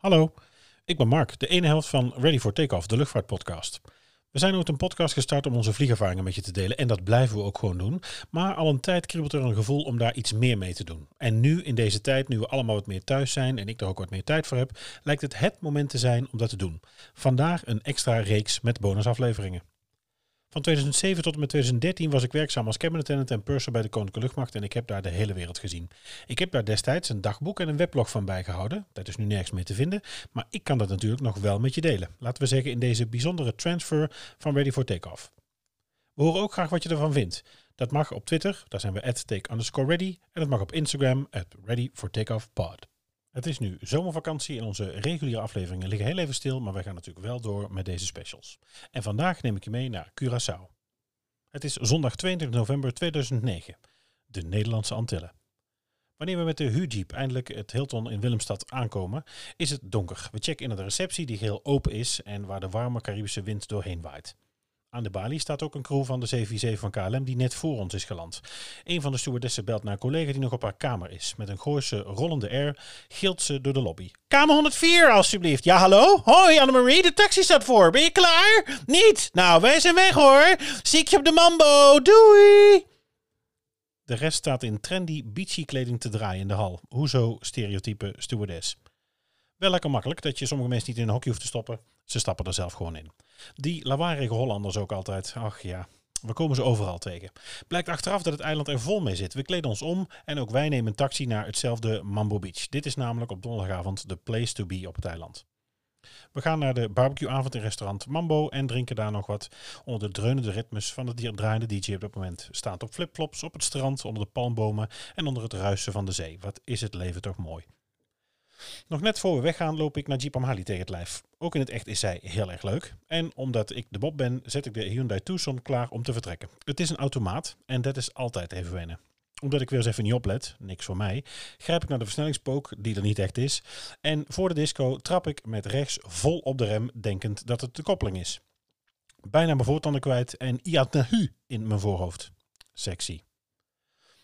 Hallo, ik ben Mark, de ene helft van Ready for Takeoff, de luchtvaartpodcast. We zijn ooit een podcast gestart om onze vliegervaringen met je te delen en dat blijven we ook gewoon doen. Maar al een tijd kriebelt er een gevoel om daar iets meer mee te doen. En nu, in deze tijd, nu we allemaal wat meer thuis zijn en ik er ook wat meer tijd voor heb, lijkt het het moment te zijn om dat te doen. Vandaag een extra reeks met bonusafleveringen. Van 2007 tot en met 2013 was ik werkzaam als cabin attendant en purser bij de Koninklijke Luchtmacht en ik heb daar de hele wereld gezien. Ik heb daar destijds een dagboek en een weblog van bijgehouden. Dat is nu nergens meer te vinden, maar ik kan dat natuurlijk nog wel met je delen. Laten we zeggen in deze bijzondere transfer van Ready for Takeoff. We horen ook graag wat je ervan vindt. Dat mag op Twitter, daar zijn we at take underscore ready. En dat mag op Instagram, at ready for takeoff pod. Het is nu zomervakantie en onze reguliere afleveringen liggen heel even stil, maar wij gaan natuurlijk wel door met deze specials. En vandaag neem ik je mee naar Curaçao. Het is zondag 22 november 2009, de Nederlandse Antillen. Wanneer we met de Hu-jeep eindelijk het Hilton in Willemstad aankomen, is het donker. We checken in de receptie die heel open is en waar de warme Caribische wind doorheen waait. Aan de balie staat ook een crew van de 747 van KLM die net voor ons is geland. Een van de stewardessen belt naar een collega die nog op haar kamer is. Met een Gooise rollende air gilt ze door de lobby. Kamer 104 alsjeblieft. Ja hallo? Hoi Annemarie, de taxi staat voor. Ben je klaar? Niet? Nou, wij zijn weg hoor. Zie ik je op de mambo. Doei! De rest staat in trendy beachy kleding te draaien in de hal. Hoezo stereotype stewardess? Wel lekker makkelijk dat je sommige mensen niet in een hokje hoeft te stoppen. Ze stappen er zelf gewoon in. Die lawaaiige Hollanders ook altijd. Ach ja, we komen ze overal tegen. Blijkt achteraf dat het eiland er vol mee zit. We kleden ons om en ook wij nemen een taxi naar hetzelfde Mambo Beach. Dit is namelijk op donderdagavond de place to be op het eiland. We gaan naar de barbecueavond in restaurant Mambo en drinken daar nog wat onder de dreunende ritmes van de draaiende DJ op dat moment. Staand op flipflops op het strand, onder de palmbomen en onder het ruisen van de zee. Wat is het leven toch mooi. Nog net voor we weggaan loop ik naar Jeep Amhali tegen het lijf. Ook in het echt is zij heel erg leuk. En omdat ik de Bob ben, zet ik de Hyundai Tucson klaar om te vertrekken. Het is een automaat en dat is altijd even wennen. Omdat ik weer eens even niet oplet, niks voor mij, grijp ik naar de versnellingspook, die er niet echt is. En voor de disco trap ik met rechts vol op de rem, denkend dat het de koppeling is. Bijna mijn voortanden kwijt en iatnahu in mijn voorhoofd. Sexy.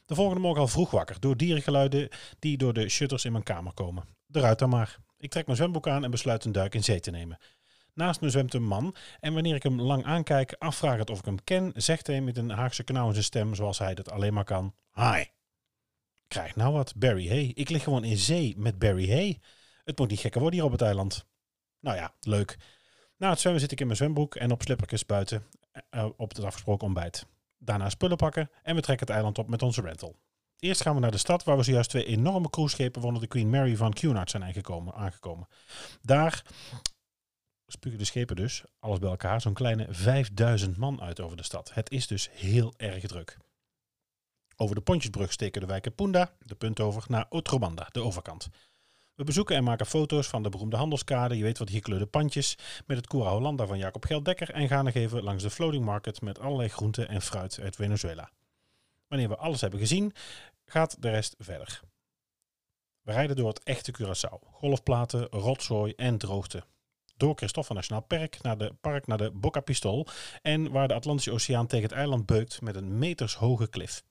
De volgende morgen al vroeg wakker door dierengeluiden die door de shutters in mijn kamer komen. Eruit dan maar. Ik trek mijn zwembroek aan en besluit een duik in zee te nemen. Naast me zwemt een man en wanneer ik hem lang aankijk, afvragend of ik hem ken, zegt hij met een Haagse knauw in zijn stem zoals hij dat alleen maar kan. Hi. Krijg nou wat, Barry Hay. Ik lig gewoon in zee met Barry Hay. Het moet niet gekker worden hier op het eiland. Nou ja, leuk. Na het zwemmen zit ik in mijn zwembroek en op slippertjes buiten uh, op het afgesproken ontbijt. Daarna spullen pakken en we trekken het eiland op met onze rental. Eerst gaan we naar de stad waar we zojuist twee enorme cruiseschepen waaronder de Queen Mary van Cunard zijn aangekomen. aangekomen. Daar spugen de schepen dus, alles bij elkaar, zo'n kleine 5000 man uit over de stad. Het is dus heel erg druk. Over de Pontjesbrug steken de wijken Punda, de punt over, naar Otrobanda, de overkant. We bezoeken en maken foto's van de beroemde handelskade, je weet wat hier gekleurde pandjes, met het Cura Hollanda van Jacob Geldekker en gaan nog even langs de floating market met allerlei groenten en fruit uit Venezuela. Wanneer we alles hebben gezien, gaat de rest verder. We rijden door het echte Curaçao. Golfplaten, rotzooi en droogte. Door Christophe Nationaal Park naar de, park naar de Boca Pistol en waar de Atlantische Oceaan tegen het eiland beukt met een metershoge klif.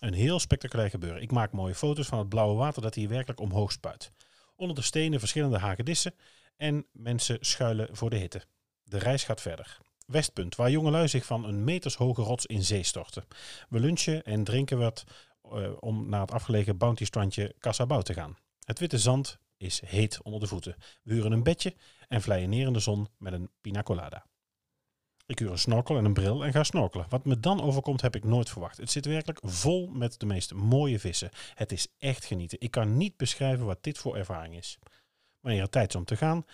Een heel spectaculair gebeuren. Ik maak mooie foto's van het blauwe water dat hier werkelijk omhoog spuit. Onder de stenen verschillende hagedissen en mensen schuilen voor de hitte. De reis gaat verder. Westpunt, waar jongelui zich van een metershoge rots in zee storten. We lunchen en drinken wat uh, om naar het afgelegen bounty-strandje Cassabau te gaan. Het witte zand is heet onder de voeten. We huren een bedje en vlijen neer in de zon met een pina colada. Ik huur een snorkel en een bril en ga snorkelen. Wat me dan overkomt heb ik nooit verwacht. Het zit werkelijk vol met de meest mooie vissen. Het is echt genieten. Ik kan niet beschrijven wat dit voor ervaring is. Wanneer het tijd is om te gaan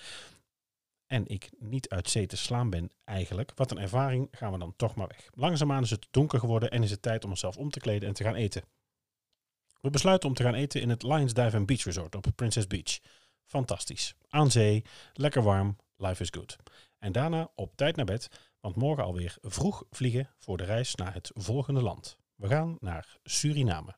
en ik niet uit zee te slaan ben eigenlijk, wat een ervaring, gaan we dan toch maar weg. Langzaamaan is het donker geworden en is het tijd om onszelf om te kleden en te gaan eten. We besluiten om te gaan eten in het Lions Dive and Beach Resort op Princess Beach. Fantastisch. Aan zee, lekker warm, life is good. En daarna op tijd naar bed, want morgen alweer vroeg vliegen voor de reis naar het volgende land. We gaan naar Suriname.